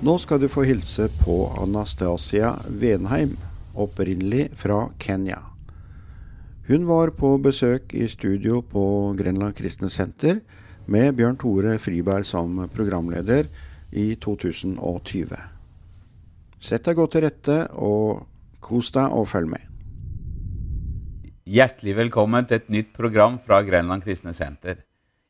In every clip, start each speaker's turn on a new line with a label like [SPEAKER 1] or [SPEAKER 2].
[SPEAKER 1] Nå skal du få hilse på Anastasia Venheim, opprinnelig fra Kenya. Hun var på besøk i studio på Grenland Kristne Senter med Bjørn Tore Friberg som programleder i 2020. Sett deg godt til rette, og kos deg og følg med.
[SPEAKER 2] Hjertelig velkommen til et nytt program fra Grenland Kristne Senter.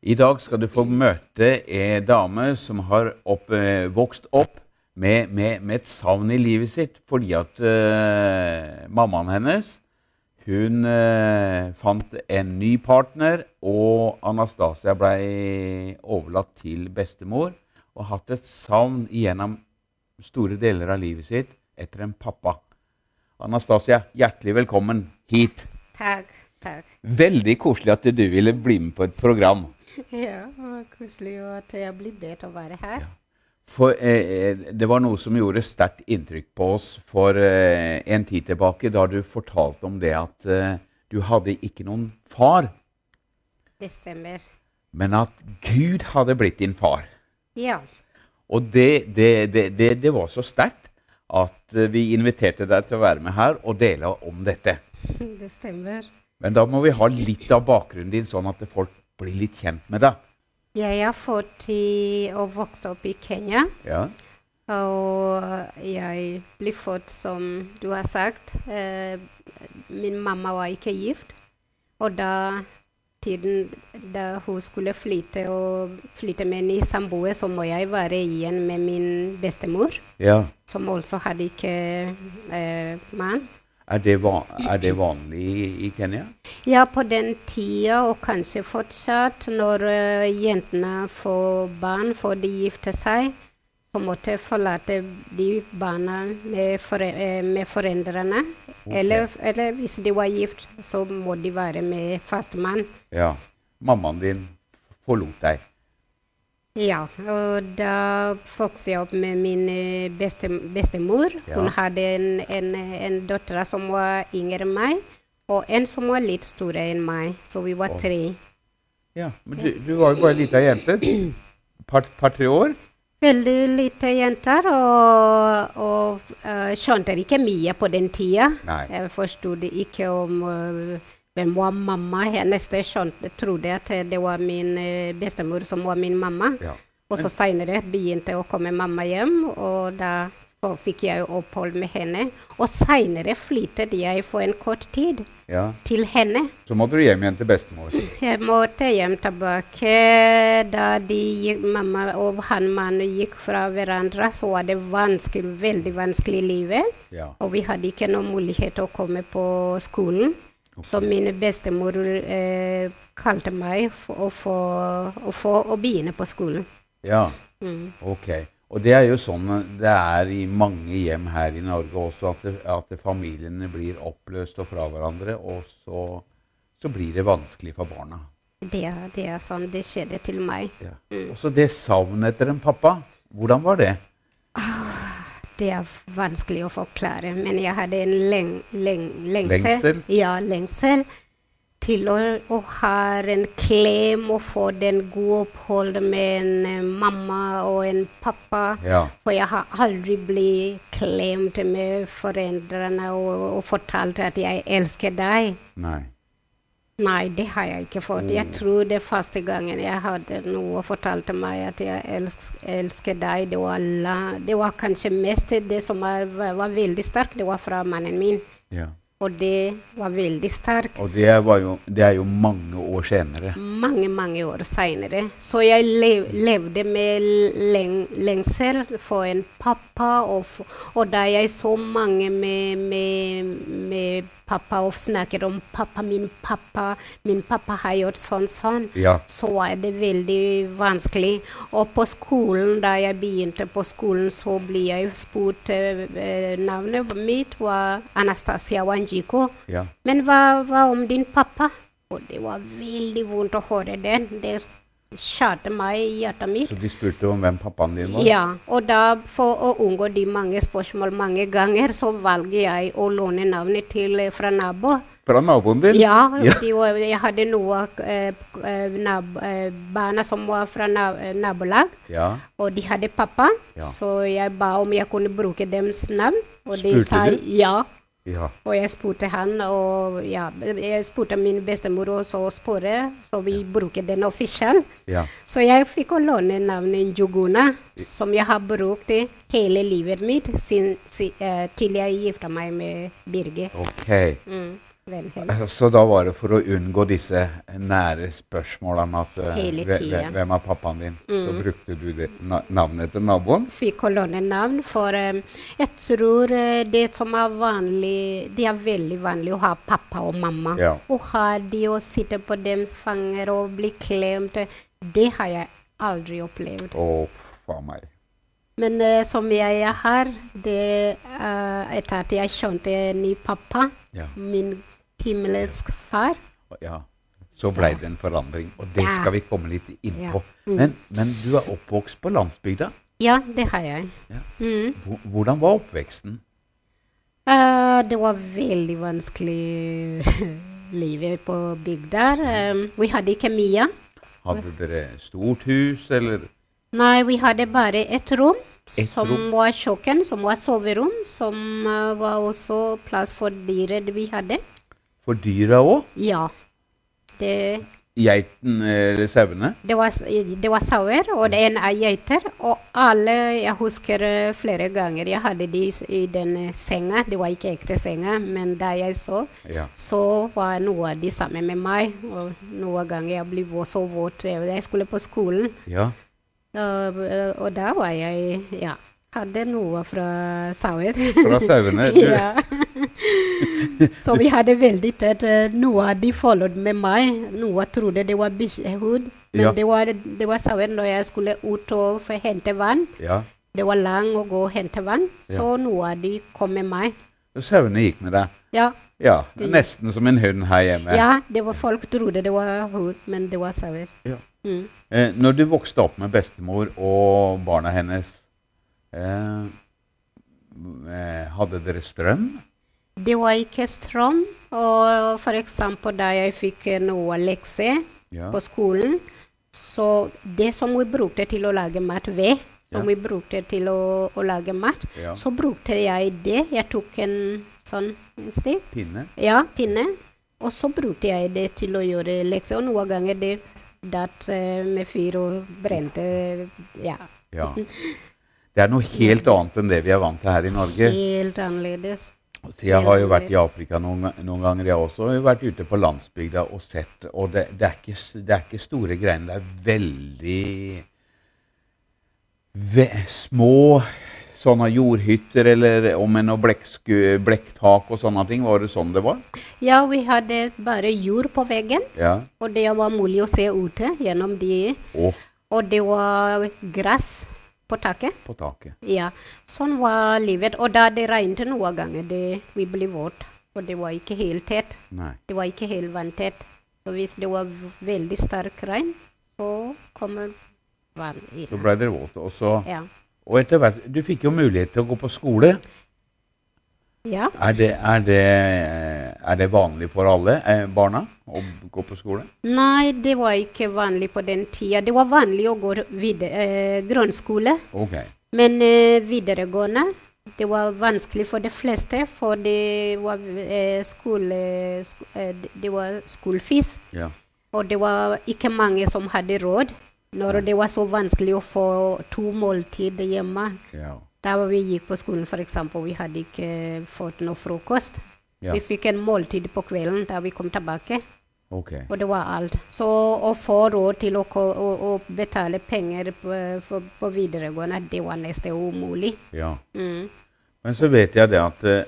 [SPEAKER 2] I dag skal du få møte en dame som har opp, eh, vokst opp med, med, med, et savn i livet sitt fordi at uh, mammaen hennes hun uh, fant en ny partner, og Anastasia ble overlatt til bestemor og hatt et savn gjennom store deler av livet sitt etter en pappa. Anastasia, hjertelig velkommen hit.
[SPEAKER 3] Takk. takk.
[SPEAKER 2] Veldig koselig at du ville bli med på et program.
[SPEAKER 3] Ja, det var koselig at jeg ble bedt å være her.
[SPEAKER 2] For eh, Det var noe som gjorde sterkt inntrykk på oss for eh, en tid tilbake, da du fortalte om det at eh, du hadde ikke noen far.
[SPEAKER 3] Det stemmer.
[SPEAKER 2] Men at Gud hadde blitt din far.
[SPEAKER 3] Ja.
[SPEAKER 2] Og det, det, det, det var så sterkt at eh, vi inviterte deg til å være med her og dele om dette.
[SPEAKER 3] Det stemmer.
[SPEAKER 2] Men da må vi ha litt av bakgrunnen din, sånn at folk blir litt kjent med det.
[SPEAKER 3] Jeg er født og vokst opp i Kenya.
[SPEAKER 2] Ja.
[SPEAKER 3] Og jeg ble født, som du har sagt eh, Min mamma var ikke gift. Og da tiden da hun skulle flytte og flytte med en ny samboer, så må jeg være igjen med min bestemor,
[SPEAKER 2] ja.
[SPEAKER 3] som også hadde ikke eh, mann.
[SPEAKER 2] Er det, er det, vanlig i Kenya?
[SPEAKER 3] Ja, på den tida, og kanskje fortsatt. Når uh, jentene får barn, får de gifte seg, på en måte forlate de barna med, fore, uh, med foreldrene. Okay. Eller, eller, hvis de var gift, så må de være med fastmann.
[SPEAKER 2] Ja. Mammaen din forlot deg?
[SPEAKER 3] Ja, og da vokste jeg opp med min eh, beste, bestemor. Ja. Hun hadde en, en, en datter som var yngre enn meg, og en som var litt større enn meg. Så vi var tre.
[SPEAKER 2] Ja, Men du, du var jo bare ei lita jente? Par-tre par, år?
[SPEAKER 3] Veldig lite jenter, og, og uh, skjønte ikke mye på den tida.
[SPEAKER 2] Nei.
[SPEAKER 3] Jeg forsto ikke om uh, hvem var mamma? Hennes skjønte, trodde at det var min eh, bestemor som var min mamma.
[SPEAKER 2] Ja.
[SPEAKER 3] Og så seinere begynte å komme mamma hjem, og da fikk jeg opphold med henne. Og seinere flyttet jeg for en kort tid
[SPEAKER 2] ja.
[SPEAKER 3] til henne.
[SPEAKER 2] Så måtte du hjem igjen til bestemor?
[SPEAKER 3] Jeg måtte hjem tilbake. Da de gikk, mamma og han mannen gikk fra hverandre, så var det vanskelig, veldig vanskelig i livet.
[SPEAKER 2] Ja.
[SPEAKER 3] Og vi hadde ikke noen mulighet til å komme på skolen. Så min bestemor eh, kalte meg for å, få, å, begynne på skolen.
[SPEAKER 2] Ja,
[SPEAKER 3] mm.
[SPEAKER 2] ok. Og det er jo sånn det er i mange hjem her i Norge også, at, det, at familiene blir oppløst og fra hverandre, og så, så blir det vanskelig for barna.
[SPEAKER 3] Det, det er sånn det skjedde til meg.
[SPEAKER 2] Ja. Mm. Og så det savnet etter en pappa, hvordan var det?
[SPEAKER 3] Ah det er vanskelig å forklare, men jeg hadde en leng, leng, lengsel,
[SPEAKER 2] lengsel?
[SPEAKER 3] Ja, lengsel til å, å, ha en klem og få den gode opphold med en uh, mamma og en pappa.
[SPEAKER 2] Ja.
[SPEAKER 3] For jeg har aldri blitt klemt med foreldrene og, og fortalt at jeg elsker deg.
[SPEAKER 2] Nei.
[SPEAKER 3] Nei, det har jeg ikke fått. Jeg mm. tror det første gangen jeg hadde noe og fortalte meg at jeg elsker, elsker deg, det var, la, det var, kanskje mest det som var, var veldig sterkt, det var fra mannen min.
[SPEAKER 2] Ja.
[SPEAKER 3] Og det var veldig sterkt.
[SPEAKER 2] Og det, jo, det, er jo mange år senere.
[SPEAKER 3] Mange, mange år senere. Så jeg lev, levde med leng, lengsel for en pappa, og, og da jeg så mange med, med, med pappa og snakker om pappa, min pappa, min pappa har gjort sånn, sånn,
[SPEAKER 2] ja.
[SPEAKER 3] så er det veldig vanskelig. Og på skolen, da jeg begynte på skolen, så ble jeg spurt eh, Navnet mitt var Anastasia Wanjiko.
[SPEAKER 2] Ja.
[SPEAKER 3] Men hva, hva om din pappa? Og det var veldig vondt å høre den. Det skjærte meg i hjertet mitt.
[SPEAKER 2] Så de spurte om hvem pappaen din var?
[SPEAKER 3] Ja, og da for å unngå de mange spørsmål mange ganger, så valgte jeg å låne navnet til fra nabo.
[SPEAKER 2] Fra naboen din?
[SPEAKER 3] Ja,
[SPEAKER 2] Ja.
[SPEAKER 3] de jeg hadde noen eh, eh, nab eh, barna som var fra na nabolag,
[SPEAKER 2] Ja.
[SPEAKER 3] og de hadde pappa.
[SPEAKER 2] Ja.
[SPEAKER 3] Så jeg ba om jeg kunne bruke deres navn. Og de sa
[SPEAKER 2] du?
[SPEAKER 3] ja.
[SPEAKER 2] Ja.
[SPEAKER 3] Og jeg spurte han, og ja, jeg spurte min bestemor også å spørre, så vi bruker den offisiell.
[SPEAKER 2] ja.
[SPEAKER 3] Så jeg fikk å låne navnet Njuguna, som jeg har brukt hele livet mitt sin, si, uh, til jeg gifta meg med Birger.
[SPEAKER 2] Okay.
[SPEAKER 3] Mm, Venhem.
[SPEAKER 2] Så da var det for å unngå disse nære spørsmålene at eh, hve- Hvem er pappaen din? Så
[SPEAKER 3] Mm.
[SPEAKER 2] brukte du det, na navnet til naboen?
[SPEAKER 3] Fikk å låne navn, for um, jeg tror eh, det som er vanlig Det er veldig vanlig å ha pappa og mamma.
[SPEAKER 2] Ja.
[SPEAKER 3] Å ha de og sitte på deres fanger og bli klemt, det har jeg aldri opplevd.
[SPEAKER 2] Å, faen meg.
[SPEAKER 3] Men uh, som jeg har, det uh, etter at jeg skjønte ny pappa,
[SPEAKER 2] Ja.
[SPEAKER 3] min himmelsk far
[SPEAKER 2] ja. Så blei det en forandring. Og det skal vi komme litt inn på.
[SPEAKER 3] Mm.
[SPEAKER 2] Men, men du er oppvokst på landsbygda.
[SPEAKER 3] Ja, det har jeg. Mm.
[SPEAKER 2] Hvordan var oppveksten?
[SPEAKER 3] Uh, det var veldig vanskelig livet på bygda. Um, vi hadde ikke mye.
[SPEAKER 2] Hadde dere stort hus, eller?
[SPEAKER 3] Nei, vi hadde bare et rom,
[SPEAKER 2] Et
[SPEAKER 3] som
[SPEAKER 2] rom?
[SPEAKER 3] var kjøkken, som var soverom, som uh, var også plass for dyret vi hadde.
[SPEAKER 2] For dyra òg?
[SPEAKER 3] Ja. Det,
[SPEAKER 2] Geiten eller sauene?
[SPEAKER 3] det var, det var sauer, og det er en er geiter. Og alle Jeg husker eh, flere ganger jeg hadde de i den eh, senga. Det var ikke ekte senga, men da jeg så,
[SPEAKER 2] Ja.
[SPEAKER 3] så var noe av de sammen med meg. Og noen ganger jeg ble så våt. Jeg skulle på skolen,
[SPEAKER 2] ja.
[SPEAKER 3] og, eh, og da var jeg Ja. Hadde noe fra sauer.
[SPEAKER 2] Fra sauene?
[SPEAKER 3] Ja. så vi hadde veldig tett. Noen Noe av de followed med meg. Noe trodde det var bikkjehud. Men
[SPEAKER 2] Ja.
[SPEAKER 3] det var, det var sauer når jeg skulle ut og hente vann.
[SPEAKER 2] ja.
[SPEAKER 3] Det var langt å gå og hente vann, så
[SPEAKER 2] Ja.
[SPEAKER 3] noe av de kom med meg.
[SPEAKER 2] Sauene gikk med deg?
[SPEAKER 3] Ja,
[SPEAKER 2] Ja.
[SPEAKER 3] De-
[SPEAKER 2] Nesten som en hund her hjemme.
[SPEAKER 3] ja det var folk trodde det var hund, men det var sauer.
[SPEAKER 2] Ja.
[SPEAKER 3] Mm.
[SPEAKER 2] Eh, når du vokste opp med bestemor og barna hennes, eh, eh, hadde dere strøm?
[SPEAKER 3] Det var ikke strøm, og for eksempel da jeg fikk eh, noe lekser
[SPEAKER 2] Ja.
[SPEAKER 3] på skolen, så det som vi brukte til å lage mat ved, som
[SPEAKER 2] Ja.
[SPEAKER 3] vi brukte til å, å lage mat,
[SPEAKER 2] ja.
[SPEAKER 3] så brukte jeg det. Jeg tok en sånn en stikk,
[SPEAKER 2] Pinne?
[SPEAKER 3] ja, pinne, og så brukte jeg det til å gjøre lekser. Og noen ganger det datt eh, med fyr og brente, ja,
[SPEAKER 2] Ja. Det er noe helt annet enn det vi er vant til her i Norge.
[SPEAKER 3] helt annerledes.
[SPEAKER 2] Så jeg har jo vært i Afrika noen, noen ganger, jeg også. Jeg har vært ute på landsbygda og sett. Og det, det, er, ikke, det er ikke store greiene. Det er veldig ve, små sånne jordhytter, eller om en blekktak og sånne ting. Var det sånn det var?
[SPEAKER 3] Ja, vi hadde bare jord på veggen,
[SPEAKER 2] Ja.
[SPEAKER 3] og det var mulig å se ute gjennom de.
[SPEAKER 2] Og
[SPEAKER 3] Og det var gress på taket.
[SPEAKER 2] på taket.
[SPEAKER 3] Ja, sånn var livet. Og da det regnet noen ganger, det, vi ble våte. Og det var ikke helt tett.
[SPEAKER 2] Nei.
[SPEAKER 3] Det var ikke helt vanntett. Så hvis det var veldig sterk regn, så kommer vann inn.
[SPEAKER 2] Så ble dere våte. Og, så,
[SPEAKER 3] Ja.
[SPEAKER 2] og etter hvert Du fikk jo mulighet til å gå på skole.
[SPEAKER 3] Ja.
[SPEAKER 2] Er det, er det, er det vanlig for alle eh, barna å gå på skole?
[SPEAKER 3] Nei, det var ikke vanlig på den tida. Det var vanlig å gå videre, eh, grunnskole.
[SPEAKER 2] Okay.
[SPEAKER 3] Men eh, videregående det var vanskelig for de fleste, for det var, eh, skole, sk eh, det var skolefis.
[SPEAKER 2] Ja.
[SPEAKER 3] Og det var ikke mange som hadde råd. Når det var så vanskelig å få to måltider hjemme.
[SPEAKER 2] ja.
[SPEAKER 3] Da vi gikk på skolen, f.eks., vi hadde ikke fått noe frokost.
[SPEAKER 2] ja.
[SPEAKER 3] Vi fikk en måltid på kvelden da vi kom tilbake,
[SPEAKER 2] Okay.
[SPEAKER 3] og det var alt. Så å få råd til å, å, å betale penger på, for, på videregående, det var nesten umulig.
[SPEAKER 2] Ja.
[SPEAKER 3] Mm.
[SPEAKER 2] Men så vet jeg det at uh,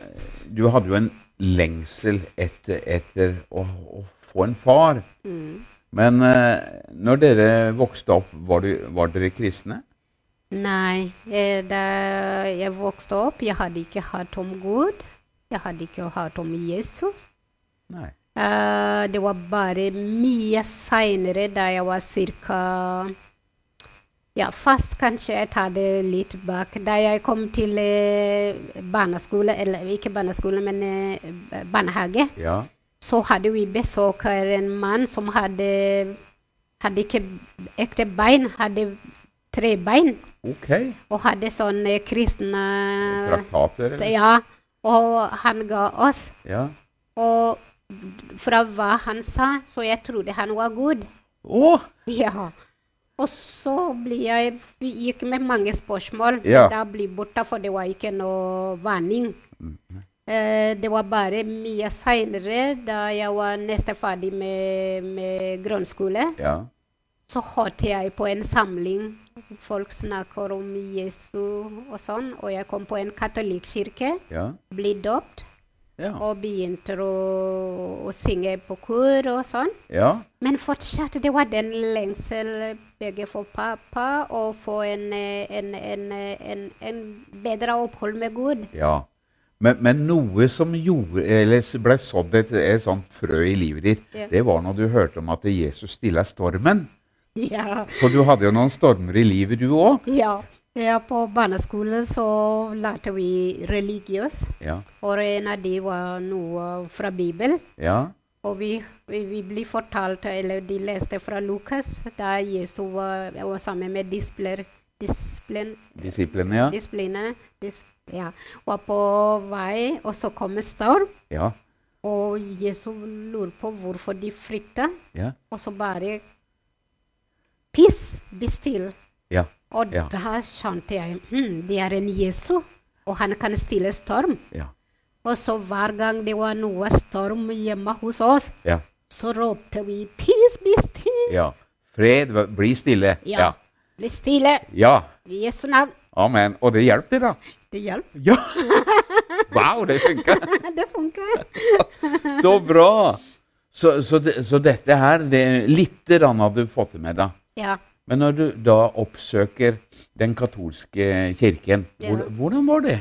[SPEAKER 2] du hadde jo en lengsel etter, etter å, å få en far.
[SPEAKER 3] Mm.
[SPEAKER 2] Men uh, når dere vokste opp, var, du, var dere kristne?
[SPEAKER 3] Nei, eh, da jeg vokste opp, jeg hadde ikke hørt om Gud. Jeg hadde ikke hørt om Jesus.
[SPEAKER 2] Nei.
[SPEAKER 3] Uh, det var bare mye seinere, da jeg var ca. Ja, først kanskje jeg tar det litt bak. Da jeg kom til eh, barneskole, eller ikke barneskole, men eh, barnehage,
[SPEAKER 2] Ja.
[SPEAKER 3] så hadde vi besøk av en mann som hadde, hadde ikke ekte bein, hadde tre bein.
[SPEAKER 2] Ok.
[SPEAKER 3] Og hadde sånne kristne
[SPEAKER 2] Traktater? Eller?
[SPEAKER 3] Ja. Og han ga oss.
[SPEAKER 2] Ja.
[SPEAKER 3] Og fra hva han sa, så jeg trodde han var god.
[SPEAKER 2] Å!
[SPEAKER 3] Ja. Og så jeg gikk med mange spørsmål.
[SPEAKER 2] Ja.
[SPEAKER 3] Da ble jeg borte, for det var ikke noe vanning.
[SPEAKER 2] Mm,
[SPEAKER 3] Eh, det var bare mye seinere, da jeg var nesten ferdig med, med grunnskole,
[SPEAKER 2] Ja.
[SPEAKER 3] så hørte jeg på en samling. Folk snakker om Jesu og sånn, og jeg kom på en katolikkirke,
[SPEAKER 2] Ja.
[SPEAKER 3] ble døpt
[SPEAKER 2] Ja.
[SPEAKER 3] og begynte å, å synge på kor og sånn.
[SPEAKER 2] ja.
[SPEAKER 3] Men fortsatt, det var den lengsel begge for pappa og få en, en, en, en, en bedre opphold med Gud.
[SPEAKER 2] ja. Men, men noe som gjorde, eller ble sådd et, et sånt frø i livet ditt,
[SPEAKER 3] Ja.
[SPEAKER 2] det var når du hørte om at Jesus stilla stormen.
[SPEAKER 3] Ja.
[SPEAKER 2] For du hadde jo noen stormer i livet, du òg.
[SPEAKER 3] ja. ja på barneskolen så lærte vi religiøs,
[SPEAKER 2] Ja.
[SPEAKER 3] og en av de var noe fra Bibelen.
[SPEAKER 2] ja.
[SPEAKER 3] Og vi, vi, vi ble fortalt, eller de leste fra Lukas, da Jesus var, var sammen med displer, disiplin,
[SPEAKER 2] Disiplene, ja.
[SPEAKER 3] disiplinene. Dis, ja. Var på vei, og så kom en storm.
[SPEAKER 2] Ja.
[SPEAKER 3] Og Jesus lurer på hvorfor de frykta.
[SPEAKER 2] Ja.
[SPEAKER 3] og så bare Piss, be still'.
[SPEAKER 2] Ja.
[SPEAKER 3] Og
[SPEAKER 2] Ja.
[SPEAKER 3] da skjønte jeg hm, det er en Jesus, og han kan stille storm.
[SPEAKER 2] Ja.
[SPEAKER 3] Og så hver gang det var noe storm hjemme hos oss,
[SPEAKER 2] Ja.
[SPEAKER 3] så ropte vi 'Peace, be still'.
[SPEAKER 2] ja. Fred, bli stille.
[SPEAKER 3] Ja.
[SPEAKER 2] Ja.
[SPEAKER 3] Bli stille.
[SPEAKER 2] ja.
[SPEAKER 3] I Jesu navn.
[SPEAKER 2] Amen. Og det hjelper, da.
[SPEAKER 3] Det hjelper.
[SPEAKER 2] Ja! Wow, det funka!
[SPEAKER 3] det funker.
[SPEAKER 2] Så bra! Så, så, det, så dette her, det, lite grann hadde du fått med deg.
[SPEAKER 3] Ja.
[SPEAKER 2] Men når du da oppsøker den katolske kirken,
[SPEAKER 3] Ja.
[SPEAKER 2] hvor, hvordan var det?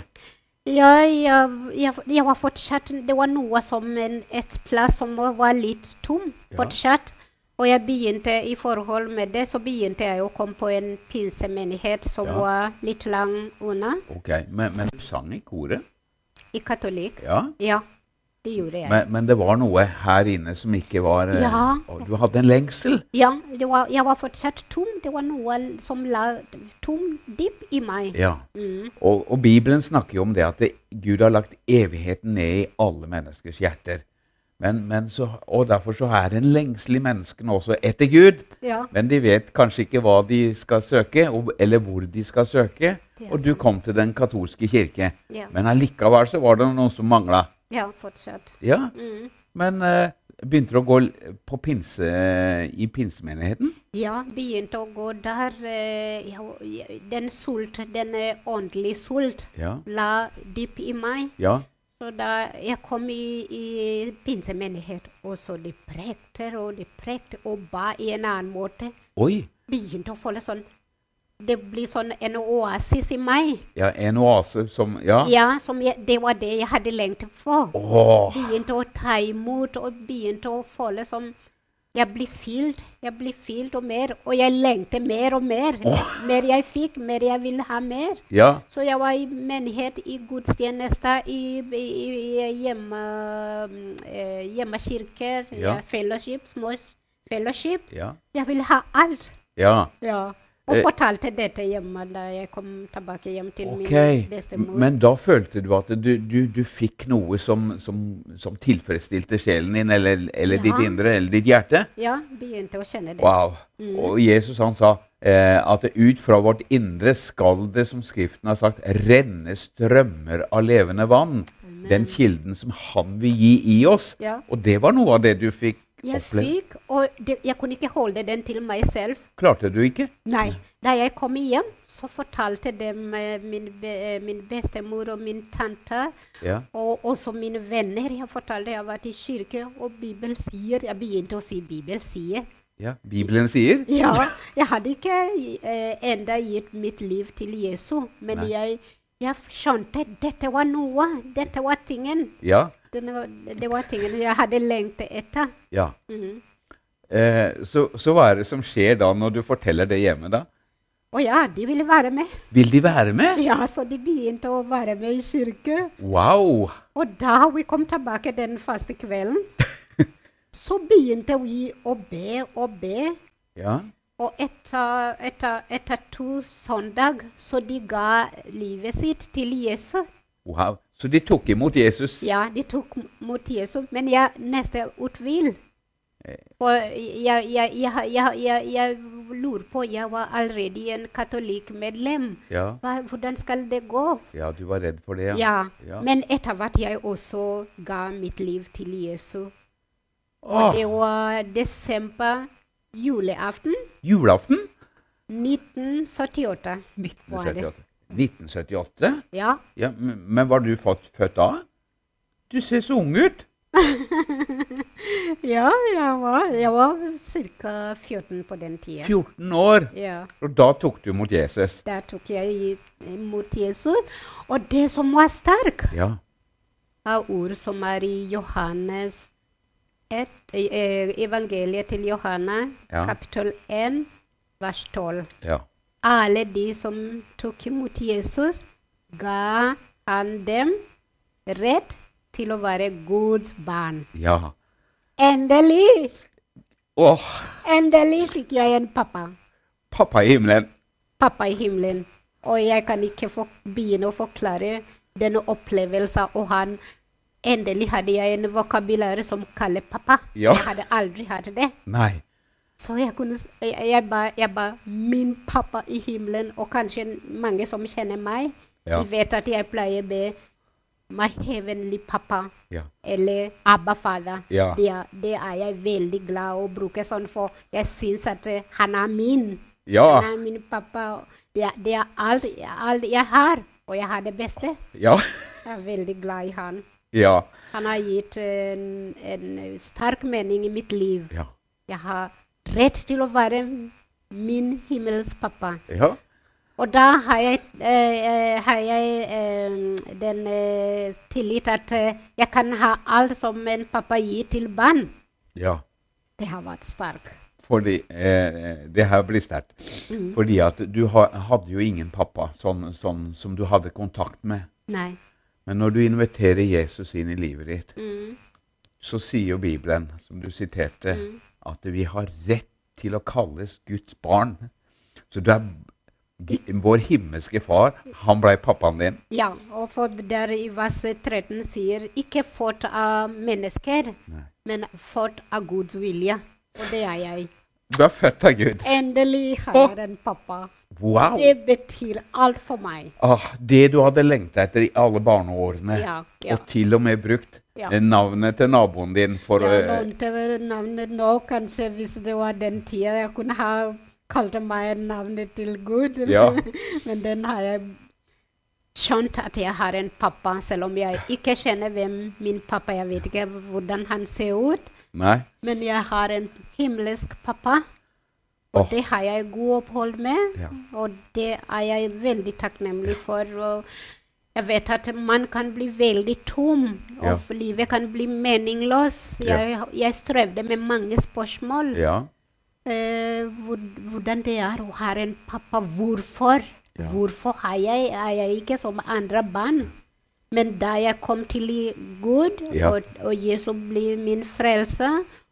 [SPEAKER 3] Ja, jeg, jeg, jeg var fortsatt Det var noe som en, et plass som var litt tom fortsatt. Og jeg begynte i forhold med det, så begynte jeg å komme på en pinsemenighet som
[SPEAKER 2] Ja.
[SPEAKER 3] var litt lang unna,
[SPEAKER 2] Ok, Men, men du sang i koret?
[SPEAKER 3] i katolikk.
[SPEAKER 2] Ja.
[SPEAKER 3] Ja, det gjorde jeg.
[SPEAKER 2] Men, men det var noe her inne som ikke var eh,
[SPEAKER 3] Ja.
[SPEAKER 2] Du hadde en lengsel?
[SPEAKER 3] ja, det var, jeg var fortsatt tom. Det var noe som la tom dyp i meg.
[SPEAKER 2] Ja.
[SPEAKER 3] Mm.
[SPEAKER 2] Og, og Bibelen snakker jo om det at det, Gud har lagt evigheten ned i alle menneskers hjerter. Men, men så, og derfor så er det en lengsel i menneskene også etter Gud.
[SPEAKER 3] Ja,
[SPEAKER 2] Men de vet kanskje ikke hva de skal søke, og, eller hvor de skal søke. Og du kom til den katolske kirke.
[SPEAKER 3] ja,
[SPEAKER 2] Men allikevel så var det noe som mangla.
[SPEAKER 3] Ja fortsatt.
[SPEAKER 2] Ja,
[SPEAKER 3] Mm.
[SPEAKER 2] men uh, begynte du å gå på pinse, i pinsemenigheten?
[SPEAKER 3] Ja, begynte å gå der. Uh, ja, den sult, den eh, åndelige sult,
[SPEAKER 2] Ja.
[SPEAKER 3] la dyp i meg.
[SPEAKER 2] ja.
[SPEAKER 3] Så da jeg kom i, i pinsemenighet, og så de prekte og de prekte og ba i en annen måte,
[SPEAKER 2] Oi!
[SPEAKER 3] begynte å føle sånn Det blir sånn en oasis i meg.
[SPEAKER 2] Ja, en oase som Ja.
[SPEAKER 3] Ja, som jeg, Det var det jeg hadde lengtet for.
[SPEAKER 2] Åh,
[SPEAKER 3] Begynte å ta imot og begynte å føle som Jeg blir fylt, jeg blir fylt og mer, og jeg lengter mer og mer. Mer jeg fikk, mer jeg vil ha mer.
[SPEAKER 2] ja.
[SPEAKER 3] Så jeg var i menighet, i gudstjeneste, i, i, i hjemme, mm, eh, hjemmekirker,
[SPEAKER 2] Ja.
[SPEAKER 3] fellowship, små fellowship.
[SPEAKER 2] Ja.
[SPEAKER 3] Jeg vil ha alt.
[SPEAKER 2] ja.
[SPEAKER 3] Ja. Og
[SPEAKER 2] Eh.
[SPEAKER 3] fortalte dette hjemme da jeg kom tilbake hjem til
[SPEAKER 2] okay.
[SPEAKER 3] min bestemor.
[SPEAKER 2] Men da følte du at du, du, du fikk noe som, som, som tilfredsstilte sjelen din, eller, eller
[SPEAKER 3] Ja.
[SPEAKER 2] ditt indre, eller ditt hjerte?
[SPEAKER 3] ja, begynte å kjenne det.
[SPEAKER 2] Wow. Og Jesus han sa eh, at ut fra vårt indre skal det, som Skriften har sagt, renne strømmer av levende vann. Den kilden som han vil gi i oss.
[SPEAKER 3] Ja.
[SPEAKER 2] Og det var noe av det du fikk
[SPEAKER 3] Jeg
[SPEAKER 2] er
[SPEAKER 3] fikk, og det, jeg kunne ikke holde den til meg selv.
[SPEAKER 2] Klarte du ikke?
[SPEAKER 3] Nei. Da jeg kom hjem, så fortalte dem eh, min, eh, min bestemor og min tante,
[SPEAKER 2] Ja.
[SPEAKER 3] og også mine venner. Jeg fortalte jeg var i kirke, og Bibelen sier Jeg begynte å si Bibelen sier.
[SPEAKER 2] ja. Bibelen sier
[SPEAKER 3] Ja, jeg hadde ikke eh, enda gitt mitt liv til Jesu, men
[SPEAKER 2] Nei.
[SPEAKER 3] jeg, jeg skjønte dette var noe. Dette var tingen.
[SPEAKER 2] Ja.
[SPEAKER 3] Var, det var tingene jeg hadde lengtet etter.
[SPEAKER 2] ja.
[SPEAKER 3] Mhm.
[SPEAKER 2] Eh, så, så hva er det som skjer da, når du forteller det hjemme, da?
[SPEAKER 3] Å ja, de ville være med.
[SPEAKER 2] Vil de være med?
[SPEAKER 3] Ja, så de begynte å være med i kirke.
[SPEAKER 2] Wow!
[SPEAKER 3] Og da vi kom tilbake den første kvelden, Så begynte vi å be og be.
[SPEAKER 2] Ja.
[SPEAKER 3] Og etter, etter, etter to søndag så de ga livet sitt til Jesus.
[SPEAKER 2] Wow. Så de tok imot Jesus?
[SPEAKER 3] Ja, de tok imot mot Jesus. Men jeg nesten utvil.
[SPEAKER 2] Eh.
[SPEAKER 3] For jeg, jeg, jeg, jeg, lurer på Jeg var allerede en katolikkmedlem.
[SPEAKER 2] Ja.
[SPEAKER 3] Hvordan skal det gå?
[SPEAKER 2] ja, du var redd for det, ja.
[SPEAKER 3] Ja.
[SPEAKER 2] Ja.
[SPEAKER 3] Men etter hvert jeg også ga mitt liv til Jesus.
[SPEAKER 2] Åh,
[SPEAKER 3] det var desember, julaften
[SPEAKER 2] julaften
[SPEAKER 3] 1978. Hva er det?
[SPEAKER 2] 1978. 1978?
[SPEAKER 3] Ja.
[SPEAKER 2] Ja, men, var du født, da? Du ser så ung ut.
[SPEAKER 3] Ja, jeg var, jeg var ca. 14 på den tida.
[SPEAKER 2] 14 år.
[SPEAKER 3] Ja.
[SPEAKER 2] Og da tok du mot Jesus.
[SPEAKER 3] Da tok jeg imot Jesus. Og det som var sterkt,
[SPEAKER 2] Ja.
[SPEAKER 3] er ord som er i Johannes et, eh, evangeliet til Johanna,
[SPEAKER 2] Ja.
[SPEAKER 3] kapittel 1, vers 12.
[SPEAKER 2] Ja.
[SPEAKER 3] Alle de som tok imot Jesus, ga han dem rett til å være Guds barn.
[SPEAKER 2] ja.
[SPEAKER 3] Endelig!
[SPEAKER 2] Oh.
[SPEAKER 3] Endelig fikk jeg en pappa.
[SPEAKER 2] pappa i himmelen.
[SPEAKER 3] Pappa i himmelen. Og jeg kan ikke få, begynne å forklare denne opplevelsen. Og han Endelig hadde jeg en vokabular som kaller pappa.
[SPEAKER 2] Ja.
[SPEAKER 3] Jeg hadde aldri hatt det.
[SPEAKER 2] Nei.
[SPEAKER 3] Så jeg kunne jeg, ba, jeg ba min pappa i himmelen, og kanskje mange som kjenner meg,
[SPEAKER 2] Ja.
[SPEAKER 3] de vet at jeg pleier å be my heavenly pappa
[SPEAKER 2] Ja.
[SPEAKER 3] eller Abba Fader.
[SPEAKER 2] Ja.
[SPEAKER 3] Det, det er jeg veldig glad å bruke sånn, for jeg syns at eh, han er min.
[SPEAKER 2] Ja.
[SPEAKER 3] Han er min pappa. Det det er alt, alt jeg har, og jeg har det beste.
[SPEAKER 2] Ja.
[SPEAKER 3] Jeg er veldig glad i han.
[SPEAKER 2] Ja.
[SPEAKER 3] Han har gitt en, en sterk mening i mitt liv.
[SPEAKER 2] Ja.
[SPEAKER 3] Jeg har rett til å være min himmels pappa.
[SPEAKER 2] Ja.
[SPEAKER 3] Og da har jeg, eh, eh, har jeg eh, den eh, tillit at eh, jeg kan ha alt som en pappa gir til barn.
[SPEAKER 2] ja.
[SPEAKER 3] Det har vært sterkt.
[SPEAKER 2] Fordi eh, Det her blir sterkt.
[SPEAKER 3] Mm.
[SPEAKER 2] Fordi at du ha, hadde jo ingen pappa sånn, sånn som du hadde kontakt med.
[SPEAKER 3] Nei.
[SPEAKER 2] Men når du inviterer Jesus inn i livet ditt,
[SPEAKER 3] Mm.
[SPEAKER 2] så sier jo Bibelen, som du siterte,
[SPEAKER 3] Mm.
[SPEAKER 2] At vi har rett til å kalles Guds barn. Så du er vår himmelske far. Han ble pappaen din.
[SPEAKER 3] Ja, og for der i vers 13 sier 'ikke fått av mennesker',
[SPEAKER 2] Nei.
[SPEAKER 3] men fått av Guds vilje. Og det er jeg.
[SPEAKER 2] Du er født av Gud.
[SPEAKER 3] Endelig har jeg en pappa.
[SPEAKER 2] Wow!
[SPEAKER 3] Det betyr alt for meg.
[SPEAKER 2] Ah, det du hadde lengta etter i alle barneårene,
[SPEAKER 3] Ja, ja.
[SPEAKER 2] og til og med brukt
[SPEAKER 3] Ja.
[SPEAKER 2] eh, navnet til naboen din for
[SPEAKER 3] ja,
[SPEAKER 2] å
[SPEAKER 3] lånte navnet nå, kanskje hvis det var den tida jeg kunne ha kalt meg navnet til Gud.
[SPEAKER 2] Ja.
[SPEAKER 3] Men den har jeg skjønt at jeg har en pappa, selv om jeg ikke kjenner hvem min pappa Jeg vet ikke hvordan han ser ut,
[SPEAKER 2] Nei?
[SPEAKER 3] men jeg har en himmelsk pappa. Og
[SPEAKER 2] oh.
[SPEAKER 3] det har jeg god opphold med,
[SPEAKER 2] Ja.
[SPEAKER 3] og det er jeg veldig takknemlig for. Og jeg vet at man kan bli veldig tom, og
[SPEAKER 2] Ja.
[SPEAKER 3] livet kan bli meningsløs.
[SPEAKER 2] Ja.
[SPEAKER 3] Jeg, jeg strevde med mange spørsmål.
[SPEAKER 2] Ja.
[SPEAKER 3] Eh, hvor, hvordan det er å ha en pappa. Hvorfor? Hvorfor har jeg, er jeg ikke som andre barn? Men da jeg kom til Gud, og, og Jesus ble min frelse,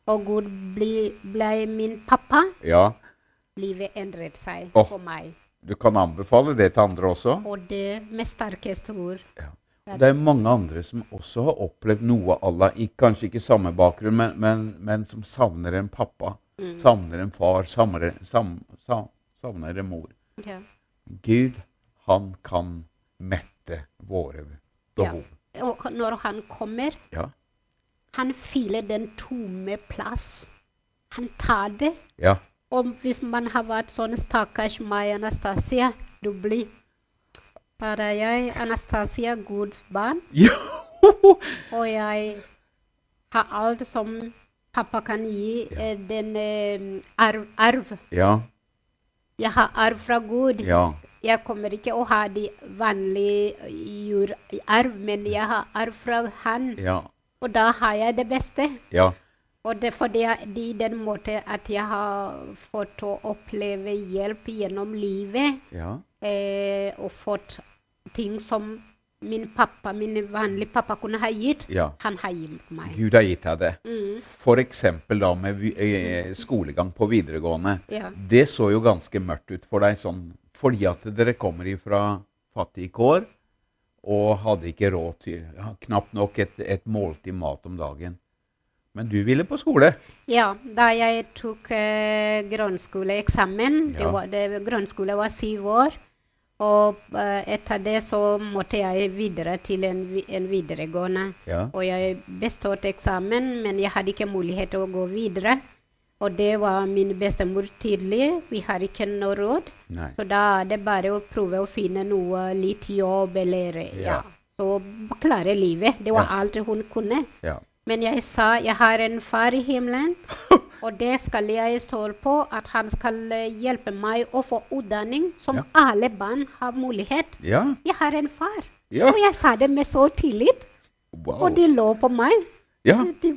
[SPEAKER 3] og Gud ble, ble min pappa,
[SPEAKER 2] ja.
[SPEAKER 3] livet endret seg
[SPEAKER 2] oh.
[SPEAKER 3] for meg.
[SPEAKER 2] Du kan anbefale det til andre også.
[SPEAKER 3] Og det med sterkeste ord.
[SPEAKER 2] Ja. Det er mange andre som også har opplevd noe à la Kanskje ikke samme bakgrunn, men, men, men som savner en pappa.
[SPEAKER 3] Mm.
[SPEAKER 2] Savner en far, savner, sam, sam, savner en mor.
[SPEAKER 3] Ja.
[SPEAKER 2] Gud, han kan mette våre behov.
[SPEAKER 3] Og når han kommer,
[SPEAKER 2] Ja.
[SPEAKER 3] han fyller den tomme plass. Han tar det.
[SPEAKER 2] Ja.
[SPEAKER 3] Og hvis man har vært sånn stakkars meg, Anastasia, du blir Bare jeg, Anastasia, Guds barn, og jeg har alt som pappa kan gi,
[SPEAKER 2] Ja.
[SPEAKER 3] eh, den eh, arv, arv.
[SPEAKER 2] ja.
[SPEAKER 3] Jeg har arv fra Gud.
[SPEAKER 2] Ja.
[SPEAKER 3] Jeg kommer ikke å ha de vanlige jordarv, men jeg har arv fra Han.
[SPEAKER 2] Ja.
[SPEAKER 3] Og da har jeg det beste.
[SPEAKER 2] Ja.
[SPEAKER 3] Og det, er i den måten at jeg har fått å oppleve hjelp gjennom livet,
[SPEAKER 2] Ja.
[SPEAKER 3] eh, og fått ting som min pappa, min vanlige pappa, kunne ha gitt,
[SPEAKER 2] Ja.
[SPEAKER 3] han har gitt meg.
[SPEAKER 2] Gud har gitt deg det.
[SPEAKER 3] Mm,
[SPEAKER 2] F.eks. da med eh, skolegang på videregående.
[SPEAKER 3] ja.
[SPEAKER 2] Det så jo ganske mørkt ut for deg, sånn, fordi at dere kommer fra fattige kår og hadde ikke råd til ja, knapt nok et, et måltid mat om dagen. Men du ville på skole.
[SPEAKER 3] Ja, da jeg tok eh, grunnskoleeksamen det
[SPEAKER 2] Ja.
[SPEAKER 3] var, det, Grunnskole var syv år. Og eh, etter det så måtte jeg videre til en, en videregående.
[SPEAKER 2] Ja.
[SPEAKER 3] Og jeg bestått eksamen, men jeg hadde ikke mulighet til å gå videre. Og det var min bestemor tidlig. Vi har ikke noe råd.
[SPEAKER 2] Nei.
[SPEAKER 3] Så da er det bare å prøve å finne noe, litt jobb eller
[SPEAKER 2] Ja.
[SPEAKER 3] ja. Så klare livet. Det var alt hun kunne.
[SPEAKER 2] Ja.
[SPEAKER 3] Men jeg sa jeg har en far i himmelen, og det skal jeg stole på at han skal eh, hjelpe meg å få utdanning som
[SPEAKER 2] Ja.
[SPEAKER 3] alle barn har mulighet.
[SPEAKER 2] Ja.
[SPEAKER 3] Jeg har en far.
[SPEAKER 2] Ja.
[SPEAKER 3] Og jeg sa det med så tillit,
[SPEAKER 2] Wow.
[SPEAKER 3] og de lå på meg. De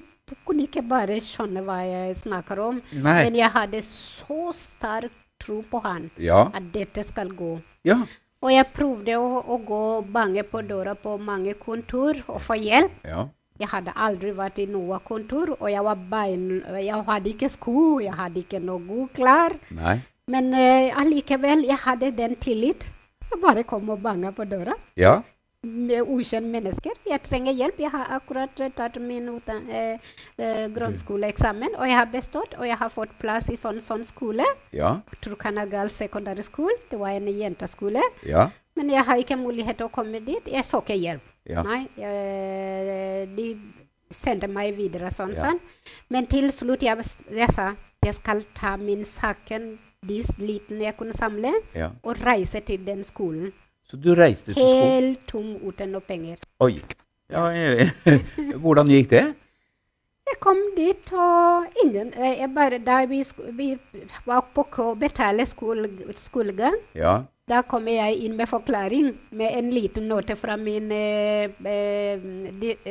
[SPEAKER 3] kunne ikke bare skjønne hva jeg snakker om.
[SPEAKER 2] Nei.
[SPEAKER 3] Men jeg hadde så sterk tro på han, at dette skal gå.
[SPEAKER 2] Ja.
[SPEAKER 3] Og jeg prøvde å, å gå og banke på døra på mange kontor og få hjelp.
[SPEAKER 2] Ja.
[SPEAKER 3] Jeg hadde aldri vært i noe kontor, og jeg var bein... Jeg hadde ikke sko, jeg hadde ikke noe god klær.
[SPEAKER 2] Nei.
[SPEAKER 3] Men uh, allikevel, jeg hadde den tillit. Jeg bare kom og banka på døra
[SPEAKER 2] Ja.
[SPEAKER 3] med ukjente mennesker. Jeg trenger hjelp. Jeg har akkurat eh, tatt min uh, eh, eh, grunnskoleeksamen, og jeg har bestått. Og jeg har fått plass i sånn sånn skole.
[SPEAKER 2] Ja.
[SPEAKER 3] Trukanagal Secondary School. Det var en jenteskole.
[SPEAKER 2] Ja.
[SPEAKER 3] Men jeg har ikke mulighet til å komme dit. Jeg så ikke hjelp.
[SPEAKER 2] Ja.
[SPEAKER 3] Nei, jeg, de sendte meg videre sånn,
[SPEAKER 2] Ja.
[SPEAKER 3] sånn. Men til slutt jeg, jeg sa jeg skal ta min saken, de liten jeg kunne samle,
[SPEAKER 2] ja.
[SPEAKER 3] og reise til den skolen.
[SPEAKER 2] Så du reiste til skolen?
[SPEAKER 3] Helt tom uten noe penger.
[SPEAKER 2] Oi. Ja, eh, hvordan gikk det?
[SPEAKER 3] Jeg kom dit, og ingen eh, jeg bare, Da vi, vi var på å betale skole, skolegang,
[SPEAKER 2] Ja.
[SPEAKER 3] Da kommer jeg inn med forklaring, med en liten note fra min eh, eh,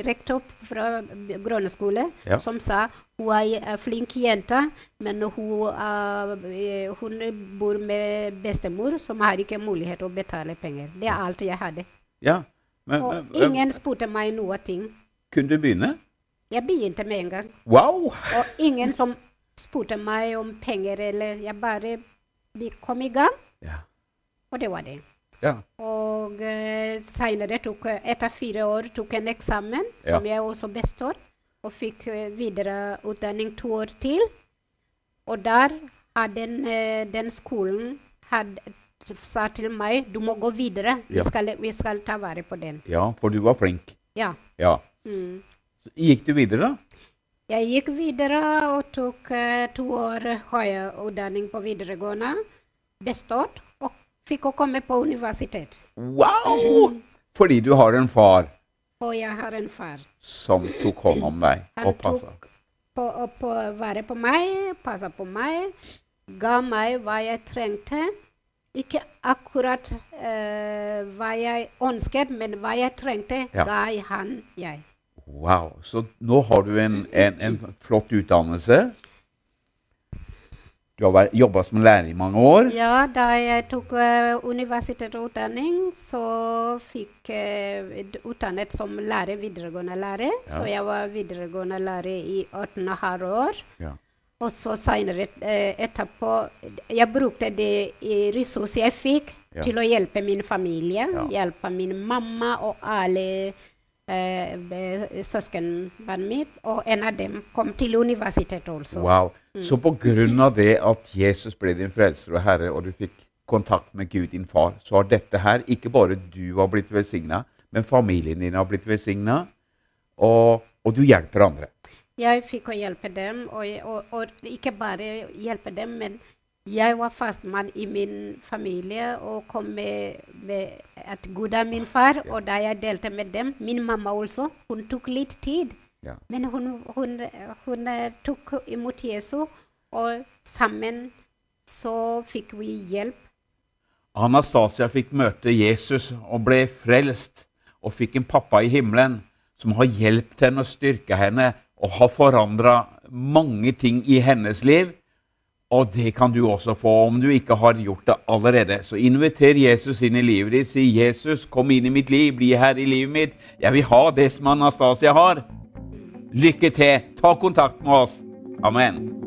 [SPEAKER 3] rektor fra grunnskole,
[SPEAKER 2] Ja.
[SPEAKER 3] som sa hun er en flink jente, men hun, uh, hun bor med bestemor, som har ikke mulighet til å betale penger. Det er alt jeg hadde.
[SPEAKER 2] ja. Men, men
[SPEAKER 3] ingen spurte meg noe ting.
[SPEAKER 2] kunne du begynne?
[SPEAKER 3] Jeg begynte med en gang.
[SPEAKER 2] Wow!
[SPEAKER 3] Og ingen som spurte meg om penger, eller jeg bare kom i gang,
[SPEAKER 2] Ja.
[SPEAKER 3] Og det var det.
[SPEAKER 2] Ja.
[SPEAKER 3] Og uh, seinere, etter fire år, tok en eksamen som jeg også består. Og fikk uh, videreutdanning to år til. Og der hadde den, eh, den skolen hadde, sa til meg du må gå videre. Vi,
[SPEAKER 2] Ja.
[SPEAKER 3] skal, vi skal ta vare på den.
[SPEAKER 2] ja, for du var flink.
[SPEAKER 3] Ja.
[SPEAKER 2] Ja.
[SPEAKER 3] Mm.
[SPEAKER 2] Så gikk du videre, da?
[SPEAKER 3] Jeg gikk videre og tok uh, to år høyere utdanning på videregående. Bestått. Fikk å komme på universitet.
[SPEAKER 2] Wow! Fordi du har en far
[SPEAKER 3] Og jeg har en far.
[SPEAKER 2] som tok hånd om deg og passa.
[SPEAKER 3] på, på, være på meg, passa på meg, ga meg hva jeg trengte. Ikke akkurat uh, hva jeg ønsket, men hva jeg trengte,
[SPEAKER 2] Ja.
[SPEAKER 3] ga han jeg.
[SPEAKER 2] Wow. Så nå har du en, en, en flott utdannelse. Du har jobba som lærer i mange år.
[SPEAKER 3] Ja, da jeg tok uh, universitetsutdanning, så fikk jeg utdannet som lærer, videregående lærer.
[SPEAKER 2] Ja.
[SPEAKER 3] Så jeg var videregående lærer i 18,5 år.
[SPEAKER 2] Ja.
[SPEAKER 3] Og så seinere uh, etterpå Jeg brukte det i ressurser jeg fikk,
[SPEAKER 2] Ja.
[SPEAKER 3] til å hjelpe min familie. Hjelpe min mamma og alle eh, be- mitt. Og en av dem kom til universitetet også.
[SPEAKER 2] Wow. Så på grunn av det at Jesus ble din frelser og herre, og du fikk kontakt med Gud, din far, så har dette her ikke bare du har blitt velsigna, men familien din har blitt velsigna, og, og du hjelper andre.
[SPEAKER 3] Jeg fikk å hjelpe dem, og, og, og ikke bare hjelpe dem, men jeg var fastmann i min familie og kom med, med et Gud av min far. Og da jeg delte med dem, min mamma også, hun tok litt tid.
[SPEAKER 2] Ja.
[SPEAKER 3] Men hun, hun, hun eh, tok imot Jesus, og sammen så fikk vi hjelp.
[SPEAKER 2] Anastasia fikk møte Jesus og ble frelst, og fikk en pappa i himmelen som har hjulpet henne og styrka henne og har forandra mange ting i hennes liv. Og det kan du også få om du ikke har gjort det allerede. Så inviter Jesus inn i livet ditt. Si 'Jesus, kom inn i mitt liv. Bli her i livet mitt. Jeg vil ha det som Anastasia har.' Lykke til. Ta kontakt med oss. Amen.